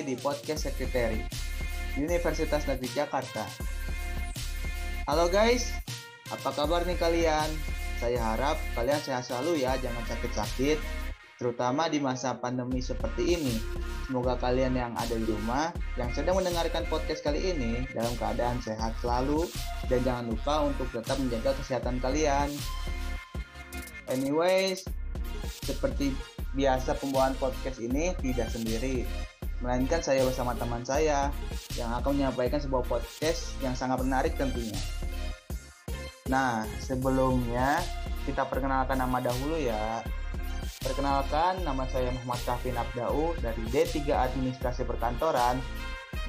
kembali di podcast Sekretari Universitas Negeri Jakarta. Halo guys, apa kabar nih kalian? Saya harap kalian sehat selalu ya, jangan sakit-sakit, terutama di masa pandemi seperti ini. Semoga kalian yang ada di rumah, yang sedang mendengarkan podcast kali ini dalam keadaan sehat selalu, dan jangan lupa untuk tetap menjaga kesehatan kalian. Anyways, seperti biasa pembuatan podcast ini tidak sendiri, melainkan saya bersama teman saya yang akan menyampaikan sebuah podcast yang sangat menarik tentunya. Nah, sebelumnya kita perkenalkan nama dahulu ya. Perkenalkan, nama saya Muhammad Kafin Abdau dari D3 Administrasi Perkantoran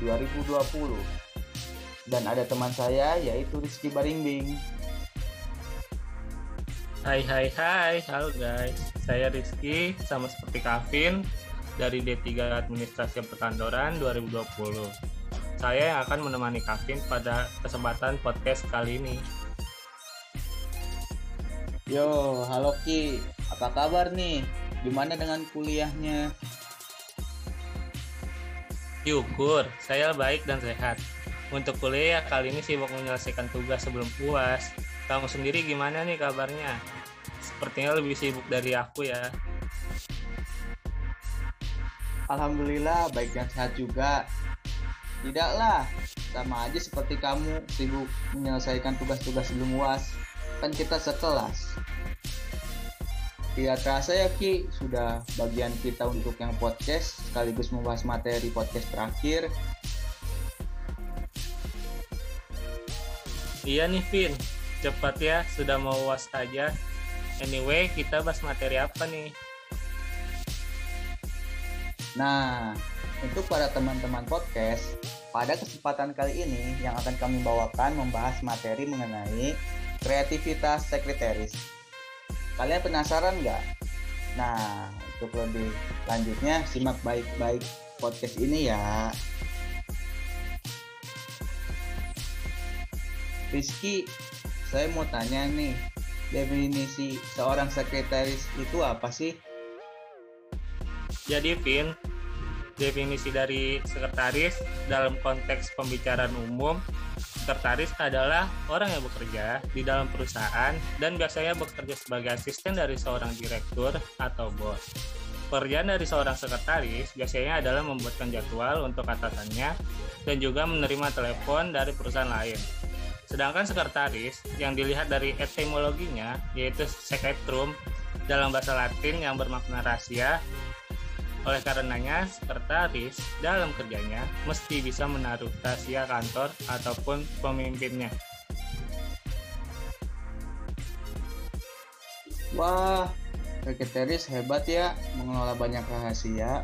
2020. Dan ada teman saya yaitu Rizky Barimbing. Hai hai hai, halo guys. Saya Rizky, sama seperti Kavin dari D3 Administrasi Perkantoran 2020. Saya yang akan menemani Kavin pada kesempatan podcast kali ini. Yo, halo Ki. Apa kabar nih? Gimana dengan kuliahnya? Syukur, saya baik dan sehat. Untuk kuliah kali ini sibuk menyelesaikan tugas sebelum puas. Kamu sendiri gimana nih kabarnya? Sepertinya lebih sibuk dari aku ya. Alhamdulillah baik dan sehat juga. Tidaklah, sama aja seperti kamu sibuk menyelesaikan tugas-tugas sebelum UAS. Kan kita sekelas. Tidak terasa ya Ki, sudah bagian kita untuk yang podcast sekaligus membahas materi podcast terakhir. Iya nih Vin, cepat ya, sudah mau UAS aja. Anyway, kita bahas materi apa nih? Nah, untuk para teman-teman podcast, pada kesempatan kali ini yang akan kami bawakan membahas materi mengenai kreativitas sekretaris. Kalian penasaran nggak? Nah, untuk lebih lanjutnya simak baik-baik podcast ini ya. Rizky, saya mau tanya nih, definisi seorang sekretaris itu apa sih? Jadi Vin, definisi dari sekretaris dalam konteks pembicaraan umum, sekretaris adalah orang yang bekerja di dalam perusahaan dan biasanya bekerja sebagai asisten dari seorang direktur atau bos. Pekerjaan dari seorang sekretaris biasanya adalah membuatkan jadwal untuk atasannya dan juga menerima telepon dari perusahaan lain. Sedangkan sekretaris yang dilihat dari etimologinya yaitu secretrum dalam bahasa Latin yang bermakna rahasia. Oleh karenanya, sekretaris dalam kerjanya mesti bisa menaruh rahasia kantor ataupun pemimpinnya. Wah, sekretaris hebat ya mengelola banyak rahasia.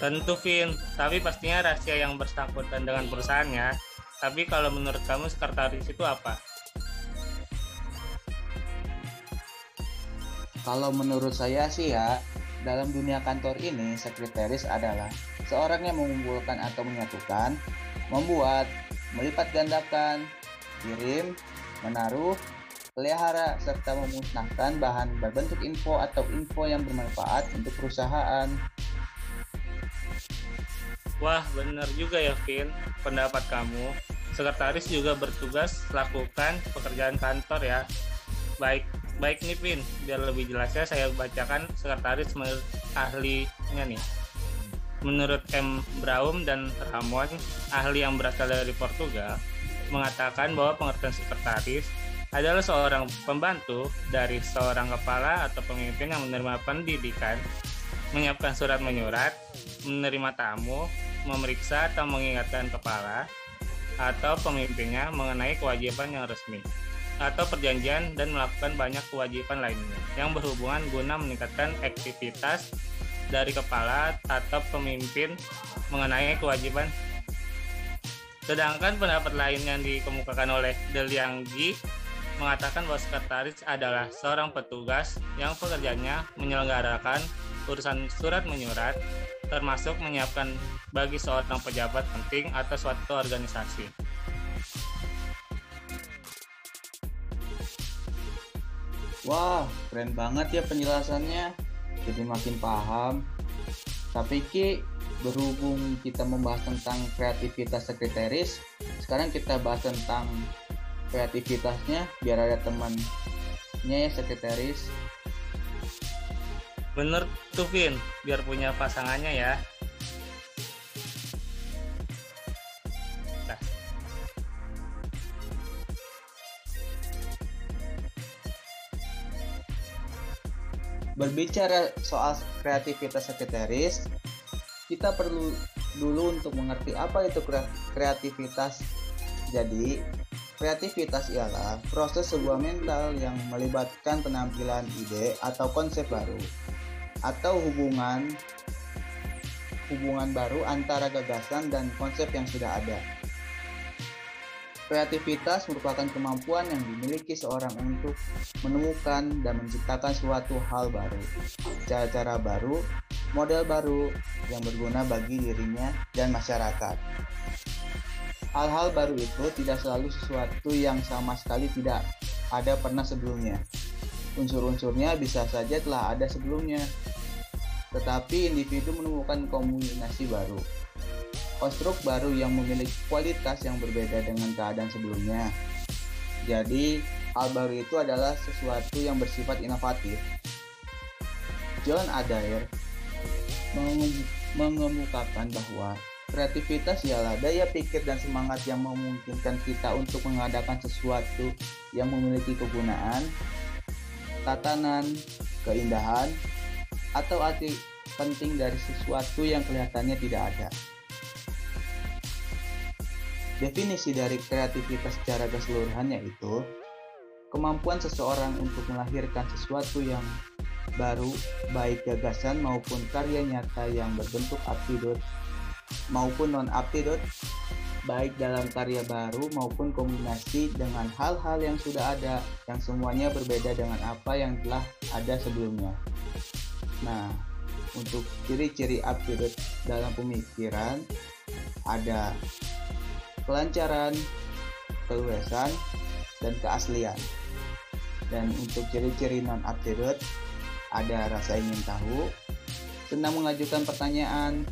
Tentu Vin, tapi pastinya rahasia yang bersangkutan dengan perusahaannya. Tapi kalau menurut kamu sekretaris itu apa? Kalau menurut saya sih ya, dalam dunia kantor ini sekretaris adalah seorang yang mengumpulkan atau menyatukan, membuat, melipat gandakan, kirim, menaruh, pelihara, serta memusnahkan bahan berbentuk info atau info yang bermanfaat untuk perusahaan. Wah, benar juga ya, Vin. Pendapat kamu. Sekretaris juga bertugas lakukan pekerjaan kantor ya. Baik, baik nih, Vin. Biar lebih jelasnya saya bacakan sekretaris menurut ahlinya nih. Menurut M. Braum dan Ramon, ahli yang berasal dari Portugal, mengatakan bahwa pengertian sekretaris adalah seorang pembantu dari seorang kepala atau pemimpin yang menerima pendidikan, menyiapkan surat menyurat, menerima tamu, memeriksa atau mengingatkan kepala atau pemimpinnya mengenai kewajiban yang resmi atau perjanjian dan melakukan banyak kewajiban lainnya yang berhubungan guna meningkatkan aktivitas dari kepala atau pemimpin mengenai kewajiban. Sedangkan pendapat lain yang dikemukakan oleh Delianggi mengatakan bahwa sekretaris adalah seorang petugas yang pekerjaannya menyelenggarakan urusan surat menyurat termasuk menyiapkan bagi seorang pejabat penting atau suatu organisasi. Wah, keren banget ya penjelasannya. Jadi makin paham. Tapi Ki, berhubung kita membahas tentang kreativitas sekretaris, sekarang kita bahas tentang kreativitasnya biar ada temannya ya sekretaris. Bener tuh Vin, biar punya pasangannya ya. Berbicara soal kreativitas sekretaris, kita perlu dulu untuk mengerti apa itu kreativitas. Jadi, kreativitas ialah proses sebuah mental yang melibatkan penampilan ide atau konsep baru atau hubungan hubungan baru antara gagasan dan konsep yang sudah ada. Kreativitas merupakan kemampuan yang dimiliki seorang untuk menemukan dan menciptakan suatu hal baru, cara-cara baru, model baru yang berguna bagi dirinya dan masyarakat. Hal-hal baru itu tidak selalu sesuatu yang sama sekali tidak ada pernah sebelumnya. Unsur-unsurnya bisa saja telah ada sebelumnya, tetapi individu menemukan kombinasi baru konstruk baru yang memiliki kualitas yang berbeda dengan keadaan sebelumnya. Jadi, hal baru itu adalah sesuatu yang bersifat inovatif. John Adair mengemukakan bahwa kreativitas ialah daya pikir dan semangat yang memungkinkan kita untuk mengadakan sesuatu yang memiliki kegunaan, tatanan, keindahan, atau arti penting dari sesuatu yang kelihatannya tidak ada. Definisi dari kreativitas secara keseluruhan yaitu kemampuan seseorang untuk melahirkan sesuatu yang baru, baik gagasan maupun karya nyata yang berbentuk aptidot maupun non-aptidot, baik dalam karya baru maupun kombinasi dengan hal-hal yang sudah ada, yang semuanya berbeda dengan apa yang telah ada sebelumnya. Nah, untuk ciri-ciri aptidot dalam pemikiran ada kelancaran, keluasan, dan keaslian. Dan untuk ciri-ciri non absolute ada rasa ingin tahu, senang mengajukan pertanyaan,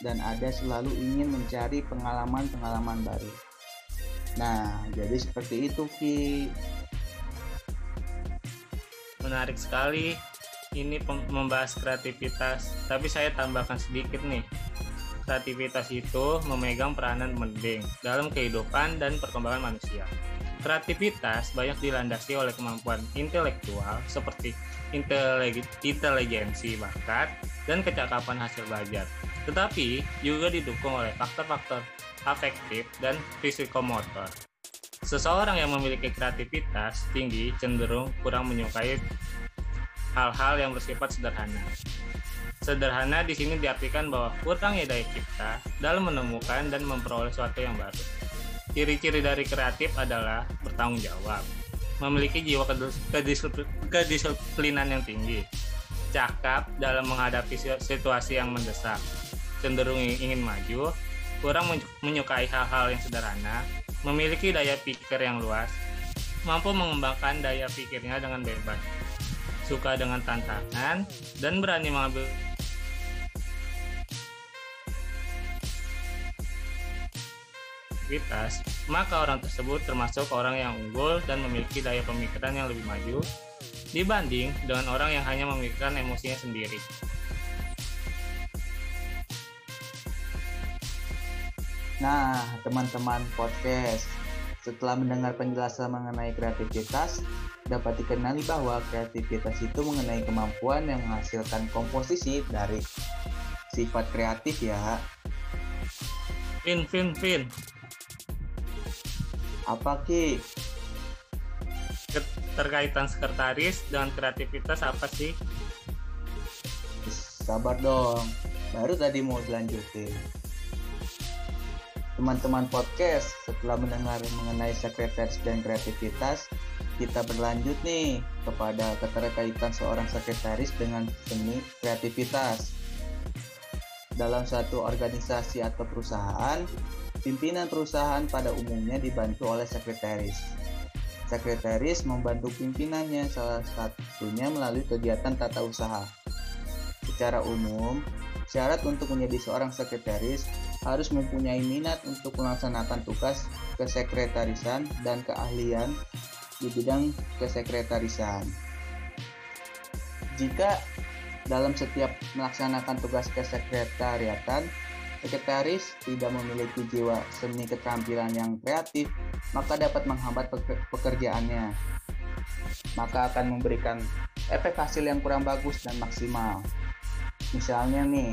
dan ada selalu ingin mencari pengalaman-pengalaman baru. Nah, jadi seperti itu Ki. Menarik sekali ini membahas kreativitas, tapi saya tambahkan sedikit nih kreativitas itu memegang peranan penting dalam kehidupan dan perkembangan manusia. Kreativitas banyak dilandasi oleh kemampuan intelektual seperti inteligensi bakat dan kecakapan hasil belajar. Tetapi juga didukung oleh faktor-faktor afektif dan fisikomotor. Seseorang yang memiliki kreativitas tinggi cenderung kurang menyukai hal-hal yang bersifat sederhana. Sederhana di sini diartikan bahwa kurangnya daya cipta dalam menemukan dan memperoleh sesuatu yang baru. Ciri-ciri dari kreatif adalah bertanggung jawab, memiliki jiwa kedisiplinan yang tinggi, cakap dalam menghadapi situasi yang mendesak, cenderung ingin maju, kurang menyukai hal-hal yang sederhana, memiliki daya pikir yang luas, mampu mengembangkan daya pikirnya dengan bebas, suka dengan tantangan, dan berani mengambil aktivitas, maka orang tersebut termasuk orang yang unggul dan memiliki daya pemikiran yang lebih maju dibanding dengan orang yang hanya memikirkan emosinya sendiri. Nah, teman-teman podcast, setelah mendengar penjelasan mengenai kreativitas, dapat dikenali bahwa kreativitas itu mengenai kemampuan yang menghasilkan komposisi dari sifat kreatif ya. Fin, fin, fin apa ki? Terkaitan sekretaris dengan kreativitas apa sih? Sabar dong. Baru tadi mau dilanjutin. Teman-teman podcast setelah mendengar mengenai sekretaris dan kreativitas kita berlanjut nih kepada keterkaitan seorang sekretaris dengan seni kreativitas. Dalam satu organisasi atau perusahaan Pimpinan perusahaan pada umumnya dibantu oleh sekretaris. Sekretaris membantu pimpinannya, salah satunya melalui kegiatan tata usaha. Secara umum, syarat untuk menjadi seorang sekretaris harus mempunyai minat untuk melaksanakan tugas kesekretarisan dan keahlian di bidang kesekretarisan. Jika dalam setiap melaksanakan tugas kesekretariatan, sekretaris tidak memiliki jiwa seni keterampilan yang kreatif, maka dapat menghambat pekerjaannya. Maka akan memberikan efek hasil yang kurang bagus dan maksimal. Misalnya nih,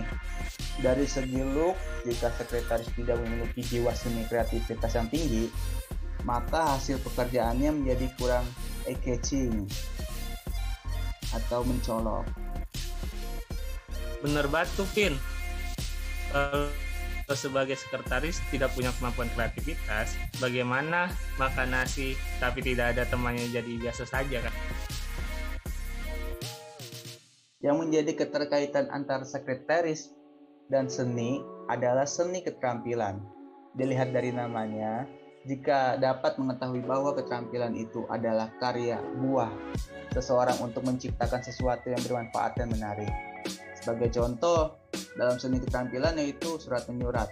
dari segi look, jika sekretaris tidak memiliki jiwa seni kreativitas yang tinggi, maka hasil pekerjaannya menjadi kurang eye-catching atau mencolok. Bener banget tuh, Pin kalau sebagai sekretaris tidak punya kemampuan kreativitas, bagaimana makan nasi tapi tidak ada temannya jadi biasa saja kan? Yang menjadi keterkaitan antara sekretaris dan seni adalah seni keterampilan. Dilihat dari namanya, jika dapat mengetahui bahwa keterampilan itu adalah karya buah seseorang untuk menciptakan sesuatu yang bermanfaat dan menarik. Sebagai contoh, dalam seni keterampilan yaitu surat menyurat,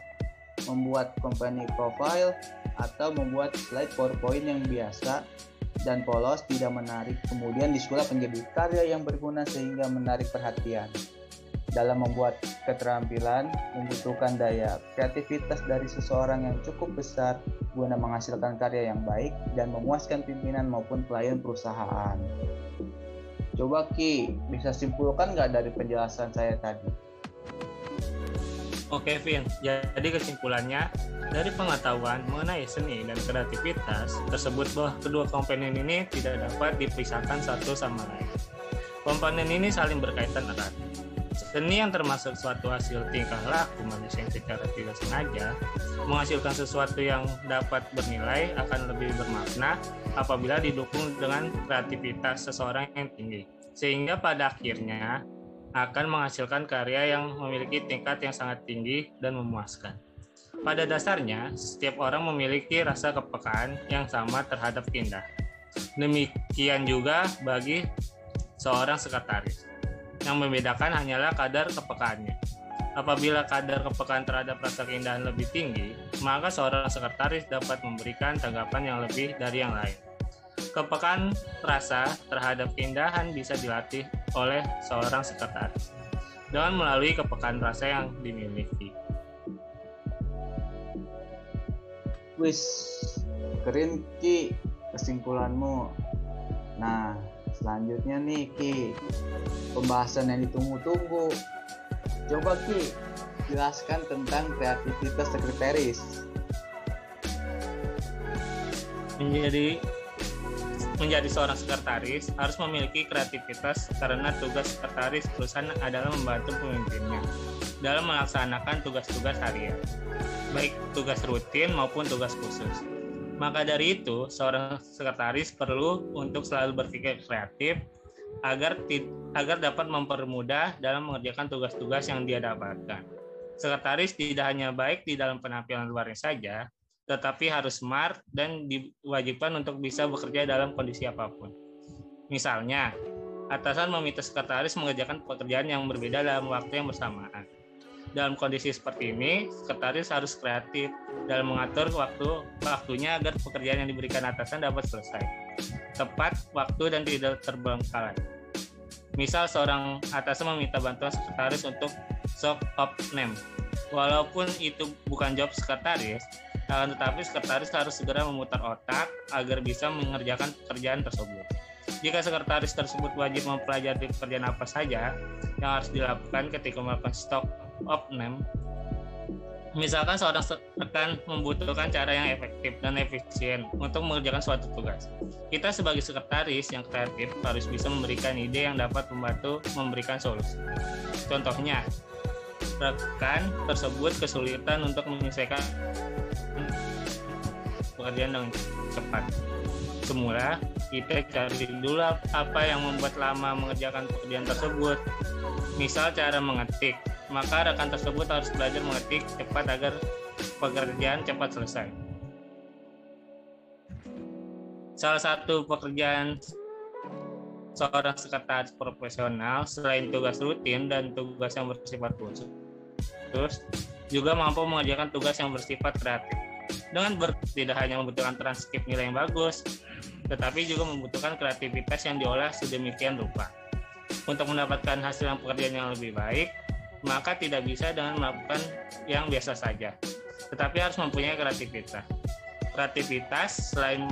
membuat company profile, atau membuat slide PowerPoint yang biasa dan polos tidak menarik kemudian disulap menjadi karya yang berguna sehingga menarik perhatian. Dalam membuat keterampilan membutuhkan daya kreativitas dari seseorang yang cukup besar guna menghasilkan karya yang baik dan memuaskan pimpinan maupun klien perusahaan. Coba Ki, bisa simpulkan nggak dari penjelasan saya tadi? Oke, Vin. Jadi kesimpulannya, dari pengetahuan mengenai seni dan kreativitas tersebut bahwa kedua komponen ini tidak dapat dipisahkan satu sama lain. Komponen ini saling berkaitan erat. Seni yang termasuk suatu hasil tingkah laku manusia yang secara tidak sengaja menghasilkan sesuatu yang dapat bernilai akan lebih bermakna apabila didukung dengan kreativitas seseorang yang tinggi. Sehingga pada akhirnya akan menghasilkan karya yang memiliki tingkat yang sangat tinggi dan memuaskan. Pada dasarnya, setiap orang memiliki rasa kepekaan yang sama terhadap keindahan. Demikian juga bagi seorang sekretaris. Yang membedakan hanyalah kadar kepekaannya. Apabila kadar kepekaan terhadap rasa keindahan lebih tinggi, maka seorang sekretaris dapat memberikan tanggapan yang lebih dari yang lain. Kepekaan rasa terhadap keindahan bisa dilatih oleh seorang sekretaris dengan melalui kepekaan rasa yang dimiliki. Wis, keren Ki kesimpulanmu. Nah, selanjutnya nih Ki, pembahasan yang ditunggu-tunggu. Coba Ki, jelaskan tentang kreativitas sekretaris. Menjadi menjadi seorang sekretaris harus memiliki kreativitas karena tugas sekretaris perusahaan adalah membantu pemimpinnya dalam melaksanakan tugas-tugas harian, baik tugas rutin maupun tugas khusus. Maka dari itu, seorang sekretaris perlu untuk selalu berpikir kreatif agar agar dapat mempermudah dalam mengerjakan tugas-tugas yang dia dapatkan. Sekretaris tidak hanya baik di dalam penampilan luarnya saja, tetapi harus smart dan diwajibkan untuk bisa bekerja dalam kondisi apa pun. Misalnya, atasan meminta sekretaris mengerjakan pekerjaan yang berbeda dalam waktu yang bersamaan. Dalam kondisi seperti ini, sekretaris harus kreatif dalam mengatur waktu waktunya agar pekerjaan yang diberikan atasan dapat selesai tepat waktu dan tidak terbengkalai. Misal seorang atasan meminta bantuan sekretaris untuk shock of name. Walaupun itu bukan job sekretaris, akan tetapi sekretaris harus segera memutar otak agar bisa mengerjakan pekerjaan tersebut. Jika sekretaris tersebut wajib mempelajari pekerjaan apa saja yang harus dilakukan ketika melakukan stock of name, misalkan seorang rekan membutuhkan cara yang efektif dan efisien untuk mengerjakan suatu tugas. Kita sebagai sekretaris yang kreatif harus bisa memberikan ide yang dapat membantu memberikan solusi. Contohnya, rekan tersebut kesulitan untuk menyelesaikan pekerjaan dengan cepat. Semula, kita cari dulu apa yang membuat lama mengerjakan pekerjaan tersebut. Misal cara mengetik, maka rekan tersebut harus belajar mengetik cepat agar pekerjaan cepat selesai. Salah satu pekerjaan seorang sekretaris profesional selain tugas rutin dan tugas yang bersifat khusus, terus juga mampu mengerjakan tugas yang bersifat kreatif. Dengan ber, tidak hanya membutuhkan transkrip nilai yang bagus, tetapi juga membutuhkan kreativitas yang diolah sedemikian rupa. Untuk mendapatkan hasil yang pekerjaan yang lebih baik, maka tidak bisa dengan melakukan yang biasa saja, tetapi harus mempunyai kreativitas. Kreativitas selain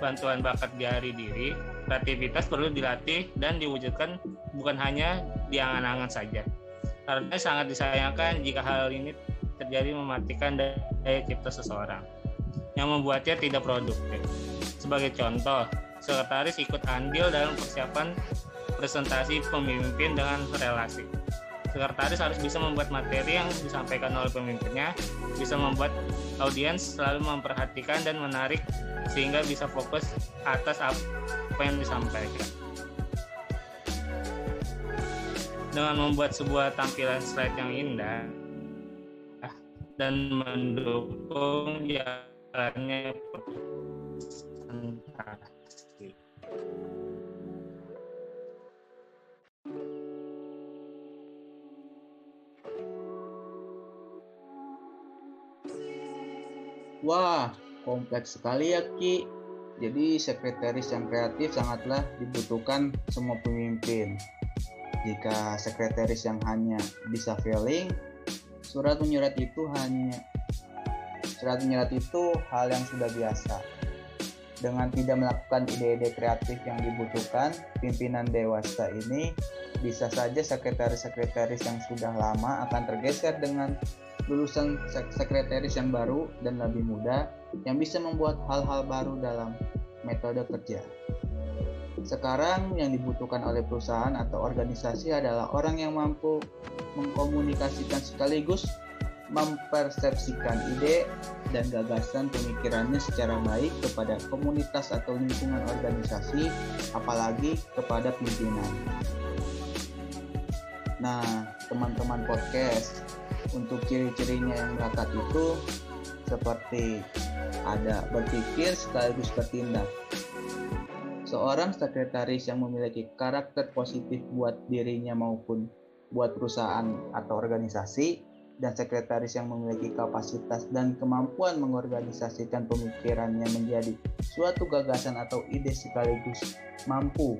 bantuan bakat di hari diri, kreativitas perlu dilatih dan diwujudkan bukan hanya di angan-angan saja. Karena sangat disayangkan jika hal ini terjadi mematikan daya cipta seseorang yang membuatnya tidak produktif. Sebagai contoh, sekretaris ikut andil dalam persiapan presentasi pemimpin dengan relasi sekretaris harus bisa membuat materi yang disampaikan oleh pemimpinnya, bisa membuat audiens selalu memperhatikan dan menarik sehingga bisa fokus atas apa yang disampaikan. Dengan membuat sebuah tampilan slide yang indah dan mendukung jalannya presentasi. Wah, kompleks sekali ya Ki. Jadi sekretaris yang kreatif sangatlah dibutuhkan semua pemimpin. Jika sekretaris yang hanya bisa feeling, surat menyurat itu hanya surat menyurat itu hal yang sudah biasa. Dengan tidak melakukan ide-ide kreatif yang dibutuhkan, pimpinan dewasa ini bisa saja sekretaris-sekretaris yang sudah lama akan tergeser dengan lulusan sekretaris yang baru dan lebih muda yang bisa membuat hal-hal baru dalam metode kerja. Sekarang yang dibutuhkan oleh perusahaan atau organisasi adalah orang yang mampu mengkomunikasikan sekaligus mempersepsikan ide dan gagasan pemikirannya secara baik kepada komunitas atau lingkungan organisasi, apalagi kepada pimpinan. Nah, teman-teman podcast, untuk ciri-cirinya yang melekat itu seperti ada berpikir sekaligus bertindak. Seorang sekretaris yang memiliki karakter positif buat dirinya maupun buat perusahaan atau organisasi dan sekretaris yang memiliki kapasitas dan kemampuan mengorganisasikan pemikirannya menjadi suatu gagasan atau ide sekaligus mampu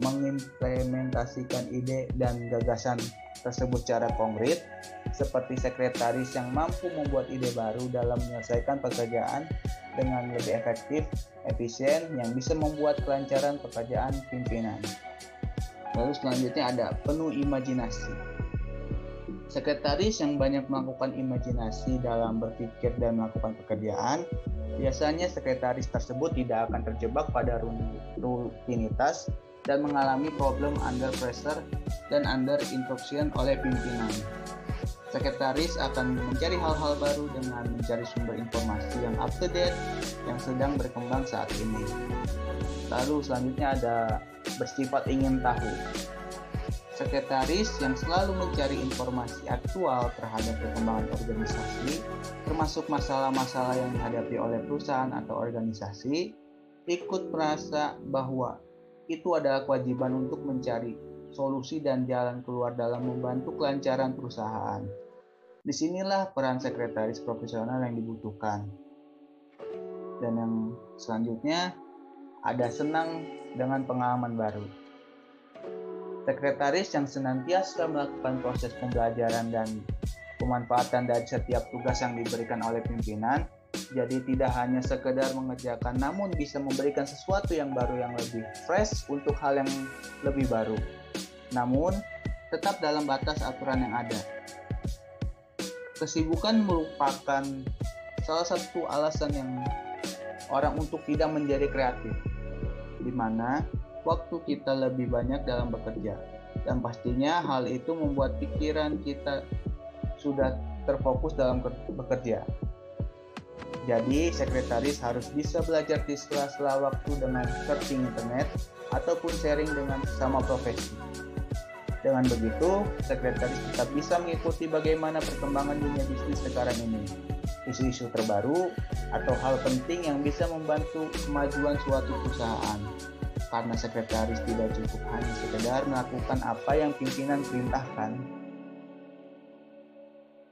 mengimplementasikan ide dan gagasan tersebut secara konkret, seperti sekretaris yang mampu membuat ide baru dalam menyelesaikan pekerjaan dengan lebih efektif, efisien, yang bisa membuat kelancaran pekerjaan pimpinan. Lalu selanjutnya ada penuh imajinasi. Sekretaris yang banyak melakukan imajinasi dalam berpikir dan melakukan pekerjaan, biasanya sekretaris tersebut tidak akan terjebak pada rutinitas dan mengalami problem under pressure dan under instruction oleh pimpinan. Sekretaris akan mencari hal-hal baru dengan mencari sumber informasi yang up to date yang sedang berkembang saat ini. Lalu selanjutnya ada bersifat ingin tahu. Sekretaris yang selalu mencari informasi aktual terhadap perkembangan organisasi, termasuk masalah-masalah yang dihadapi oleh perusahaan atau organisasi, ikut merasa bahwa itu adalah kewajiban untuk mencari solusi dan jalan keluar dalam membantu kelancaran perusahaan. Di sinilah peran sekretaris profesional yang dibutuhkan. Dan yang selanjutnya, ada senang dengan pengalaman baru. Sekretaris yang senantiasa melakukan proses pembelajaran dan pemanfaatan dari setiap tugas yang diberikan oleh pimpinan jadi tidak hanya sekedar mengerjakan namun bisa memberikan sesuatu yang baru yang lebih fresh untuk hal yang lebih baru. Namun tetap dalam batas aturan yang ada. Kesibukan merupakan salah satu alasan yang orang untuk tidak menjadi kreatif. Di mana waktu kita lebih banyak dalam bekerja. Dan pastinya hal itu membuat pikiran kita sudah terfokus dalam bekerja jadi, sekretaris harus bisa belajar di sela-sela waktu dengan searching internet ataupun sharing dengan sesama profesi. Dengan begitu, sekretaris tetap bisa mengikuti bagaimana perkembangan dunia bisnis sekarang ini. isu-isu terbaru atau hal penting yang bisa membantu kemajuan suatu perusahaan. Karena sekretaris tidak cukup hanya sekedar melakukan apa yang pimpinan perintahkan.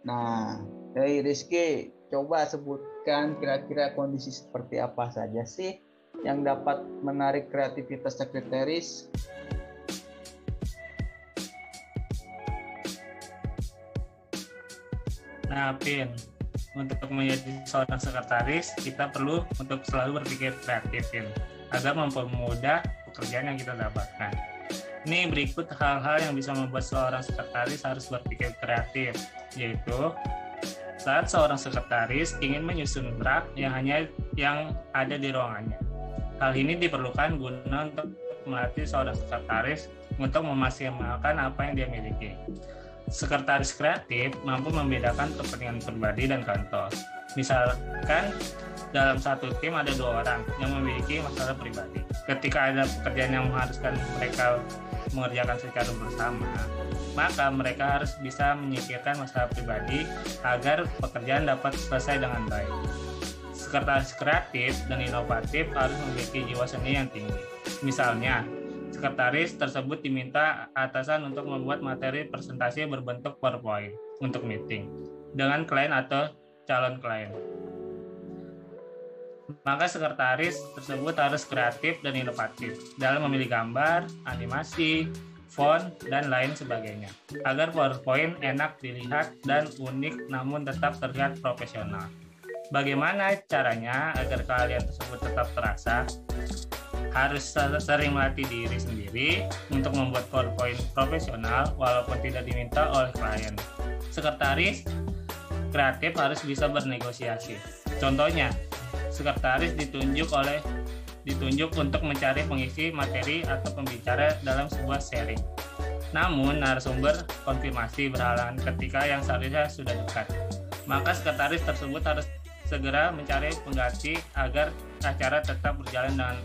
Nah, dari Rizky, coba kira-kira kondisi seperti apa saja sih yang dapat menarik kreativitas sekretaris Nah, Pin, untuk menjadi seorang sekretaris, kita perlu untuk selalu berpikir kreatif, Pin, agar mempermudah pekerjaan yang kita dapatkan. Ini berikut hal-hal yang bisa membuat seorang sekretaris harus berpikir kreatif, yaitu saat seorang sekretaris ingin menyusun draft yang hanya yang ada di ruangannya. Hal ini diperlukan guna untuk melatih seorang sekretaris untuk memaksimalkan apa yang dia miliki. Sekretaris kreatif mampu membedakan kepentingan pribadi dan kantor. Misalkan dalam satu tim ada dua orang yang memiliki masalah pribadi. Ketika ada pekerjaan yang mengharuskan mereka mengerjakan secara bersama, maka mereka harus bisa menyikirkan masalah pribadi agar pekerjaan dapat selesai dengan baik. Sekretaris kreatif dan inovatif harus memiliki jiwa seni yang tinggi. Misalnya, sekretaris tersebut diminta atasan untuk membuat materi presentasi berbentuk PowerPoint untuk meeting dengan klien atau calon klien. Maka sekretaris tersebut harus kreatif dan inovatif dalam memilih gambar, animasi, font, dan lain sebagainya. Agar PowerPoint enak dilihat dan unik namun tetap terlihat profesional. Bagaimana caranya agar kalian tersebut tetap terasa? harus sering melatih diri sendiri untuk membuat PowerPoint profesional walaupun tidak diminta oleh klien. Sekretaris kreatif harus bisa bernegosiasi. Contohnya, sekretaris ditunjuk oleh ditunjuk untuk mencari pengisi materi atau pembicara dalam sebuah sharing. Namun, narasumber konfirmasi berhalangan ketika yang seharusnya sudah dekat. Maka sekretaris tersebut harus segera mencari pengganti agar acara tetap berjalan dengan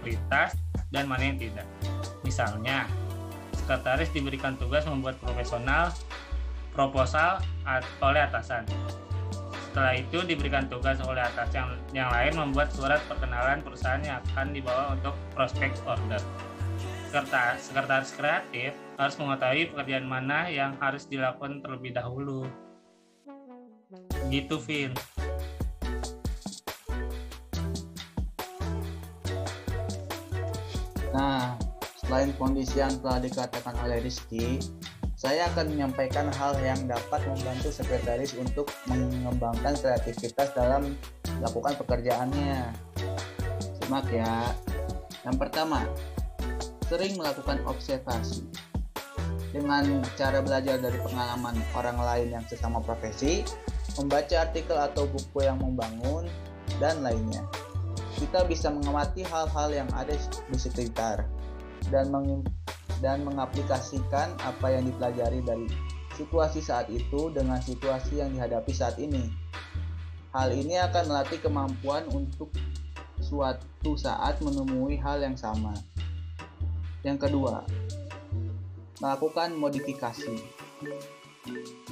prioritas dan mana yang tidak. Misalnya, sekretaris diberikan tugas membuat profesional proposal oleh atasan. Setelah itu diberikan tugas oleh atas yang, yang lain membuat surat perkenalan perusahaan yang akan dibawa untuk prospek order. Sekretaris, sekretaris kreatif harus mengetahui pekerjaan mana yang harus dilakukan terlebih dahulu. Gitu, Vin. Nah, selain kondisi yang telah dikatakan oleh Rizky, saya akan menyampaikan hal yang dapat membantu sekretaris untuk mengembangkan kreativitas dalam melakukan pekerjaannya. Simak ya. Yang pertama, sering melakukan observasi. Dengan cara belajar dari pengalaman orang lain yang sesama profesi, membaca artikel atau buku yang membangun, dan lainnya kita bisa mengamati hal-hal yang ada di sekitar dan dan mengaplikasikan apa yang dipelajari dari situasi saat itu dengan situasi yang dihadapi saat ini. Hal ini akan melatih kemampuan untuk suatu saat menemui hal yang sama. Yang kedua, melakukan modifikasi.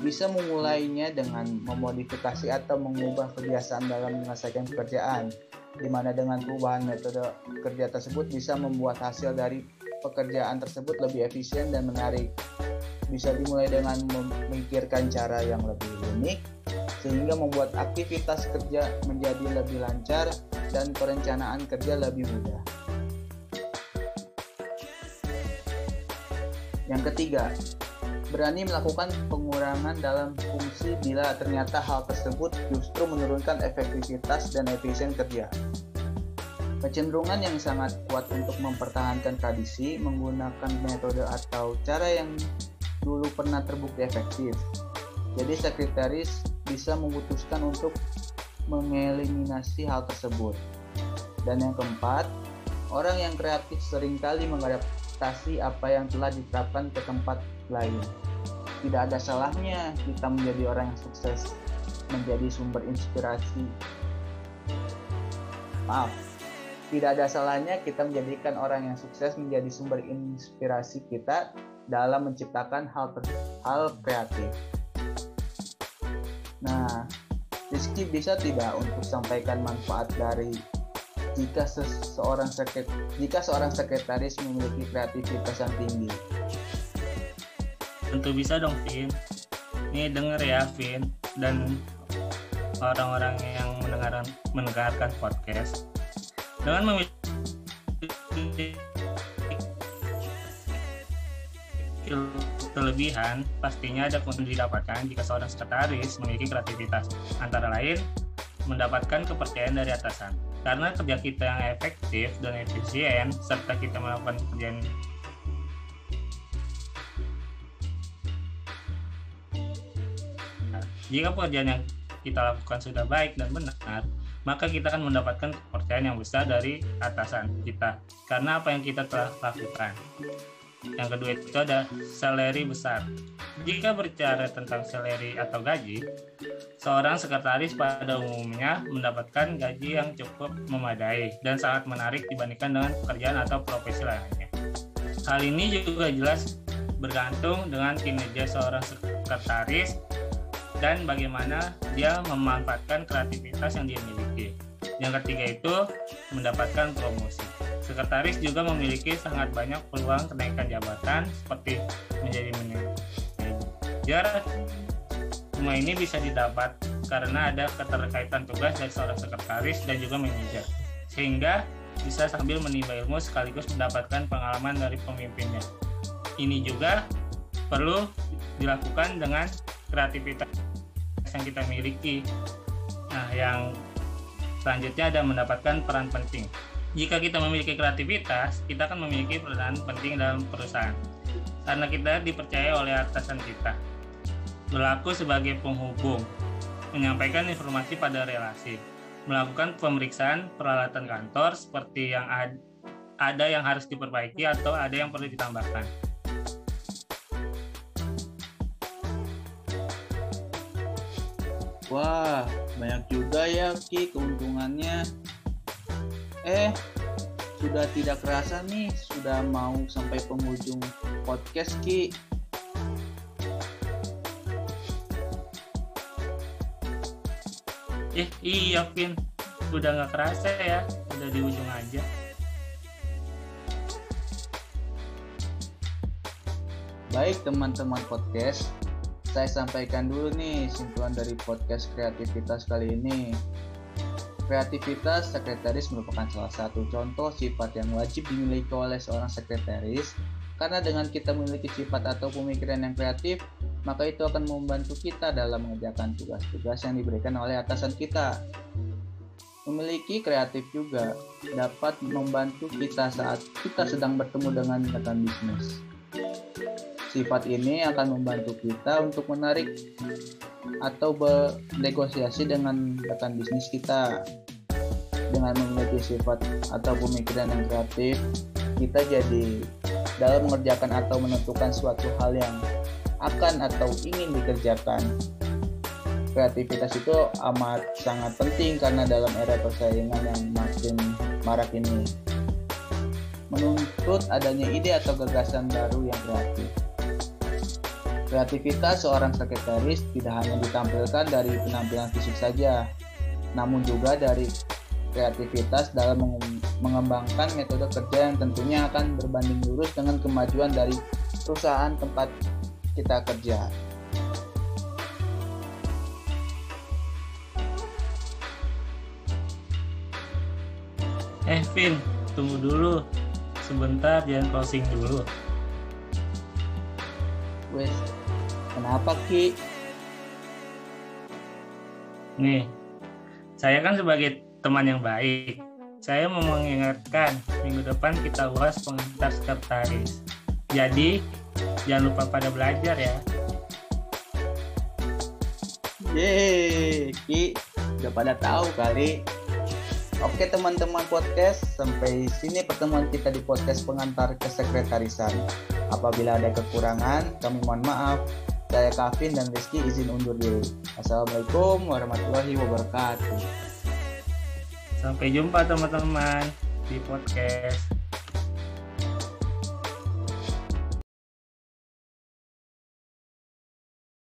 Bisa memulainya dengan memodifikasi atau mengubah kebiasaan dalam menyelesaikan pekerjaan di mana dengan perubahan metode kerja tersebut bisa membuat hasil dari pekerjaan tersebut lebih efisien dan menarik. Bisa dimulai dengan memikirkan cara yang lebih unik, sehingga membuat aktivitas kerja menjadi lebih lancar dan perencanaan kerja lebih mudah. Yang ketiga, berani melakukan pengurangan dalam fungsi bila ternyata hal tersebut justru menurunkan efektivitas dan efisien kerja. Kecenderungan yang sangat kuat untuk mempertahankan tradisi menggunakan metode atau cara yang dulu pernah terbukti efektif. Jadi sekretaris bisa memutuskan untuk mengeliminasi hal tersebut. Dan yang keempat, orang yang kreatif sering kali mengadaptasi apa yang telah diterapkan ke tempat lain. Tidak ada salahnya kita menjadi orang yang sukses, menjadi sumber inspirasi. Maaf, tidak ada salahnya kita menjadikan orang yang sukses menjadi sumber inspirasi kita dalam menciptakan hal hal kreatif. Nah, Rizky bisa tidak untuk sampaikan manfaat dari jika seseorang sekret jika seorang sekretaris memiliki kreativitas yang tinggi? Tentu bisa dong, Vin. Ini denger ya, Vin, dan orang-orang yang mendengarkan mendengarkan podcast dengan memiliki kelebihan pastinya ada keuntungan didapatkan jika seorang sekretaris memiliki kreativitas. Antara lain mendapatkan kepercayaan dari atasan. Karena kerja kita yang efektif dan efisien serta kita melakukan pekerjaan jika pekerjaan yang kita lakukan sudah baik dan benar, maka kita akan mendapatkan kepercayaan yang besar dari atasan kita karena apa yang kita telah lakukan. Yang kedua itu ada salary besar. Jika berbicara tentang salary atau gaji, seorang sekretaris pada umumnya mendapatkan gaji yang cukup memadai dan sangat menarik dibandingkan dengan pekerjaan atau profesi lainnya. Hal ini juga jelas bergantung dengan kinerja seorang sekretaris dan bagaimana dia memanfaatkan kreativitas yang dia miliki. Yang ketiga itu mendapatkan promosi. Sekretaris juga memiliki sangat banyak peluang kenaikan jabatan seperti menjadi manajer. Semua ini bisa didapat karena ada keterkaitan tugas dari seorang sekretaris dan juga manajer. Sehingga bisa sambil menimba ilmu sekaligus mendapatkan pengalaman dari pemimpinnya. Ini juga perlu dilakukan dengan kreativitas yang kita miliki. Nah, yang selanjutnya ada mendapatkan peran penting. Jika kita memiliki kreativitas, kita akan memiliki peran penting dalam perusahaan. Karena kita dipercaya oleh atasan kita. Berlaku sebagai penghubung, menyampaikan informasi pada relasi, melakukan pemeriksaan peralatan kantor seperti yang ada yang harus diperbaiki atau ada yang perlu ditambahkan Wah, banyak juga ya Ki keuntungannya. Eh, sudah tidak kerasa nih, sudah mau sampai penghujung podcast Ki. Eh, iya Pin, udah nggak kerasa ya, udah di ujung aja. Baik teman-teman podcast, saya sampaikan dulu nih simpulan dari podcast kreativitas kali ini. Kreativitas sekretaris merupakan salah satu contoh sifat yang wajib dimiliki oleh seorang sekretaris karena dengan kita memiliki sifat atau pemikiran yang kreatif, maka itu akan membantu kita dalam mengerjakan tugas-tugas yang diberikan oleh atasan kita. Memiliki kreatif juga dapat membantu kita saat kita sedang bertemu dengan rekan bisnis. Sifat ini akan membantu kita untuk menarik atau bernegosiasi dengan rekan bisnis kita. Dengan memiliki sifat atau pemikiran yang kreatif, kita jadi dalam mengerjakan atau menentukan suatu hal yang akan atau ingin dikerjakan. Kreativitas itu amat sangat penting karena dalam era persaingan yang makin marak ini menuntut adanya ide atau gagasan baru yang kreatif. Kreativitas seorang sekretaris tidak hanya ditampilkan dari penampilan fisik saja, namun juga dari kreativitas dalam mengembangkan metode kerja yang tentunya akan berbanding lurus dengan kemajuan dari perusahaan tempat kita kerja. Eh, Vin, tunggu dulu. Sebentar, jangan closing dulu. Wes, Kenapa Ki? Nih, saya kan sebagai teman yang baik. Saya mau mengingatkan minggu depan kita uas pengantar sekretaris. Jadi jangan lupa pada belajar ya. Yeay, Ki, udah pada tahu kali. Oke teman-teman podcast, sampai sini pertemuan kita di podcast pengantar kesekretarisan. Apabila ada kekurangan, kami mohon maaf. Saya Kavin dan Rizky izin undur diri. Assalamualaikum warahmatullahi wabarakatuh. Sampai jumpa teman-teman di podcast.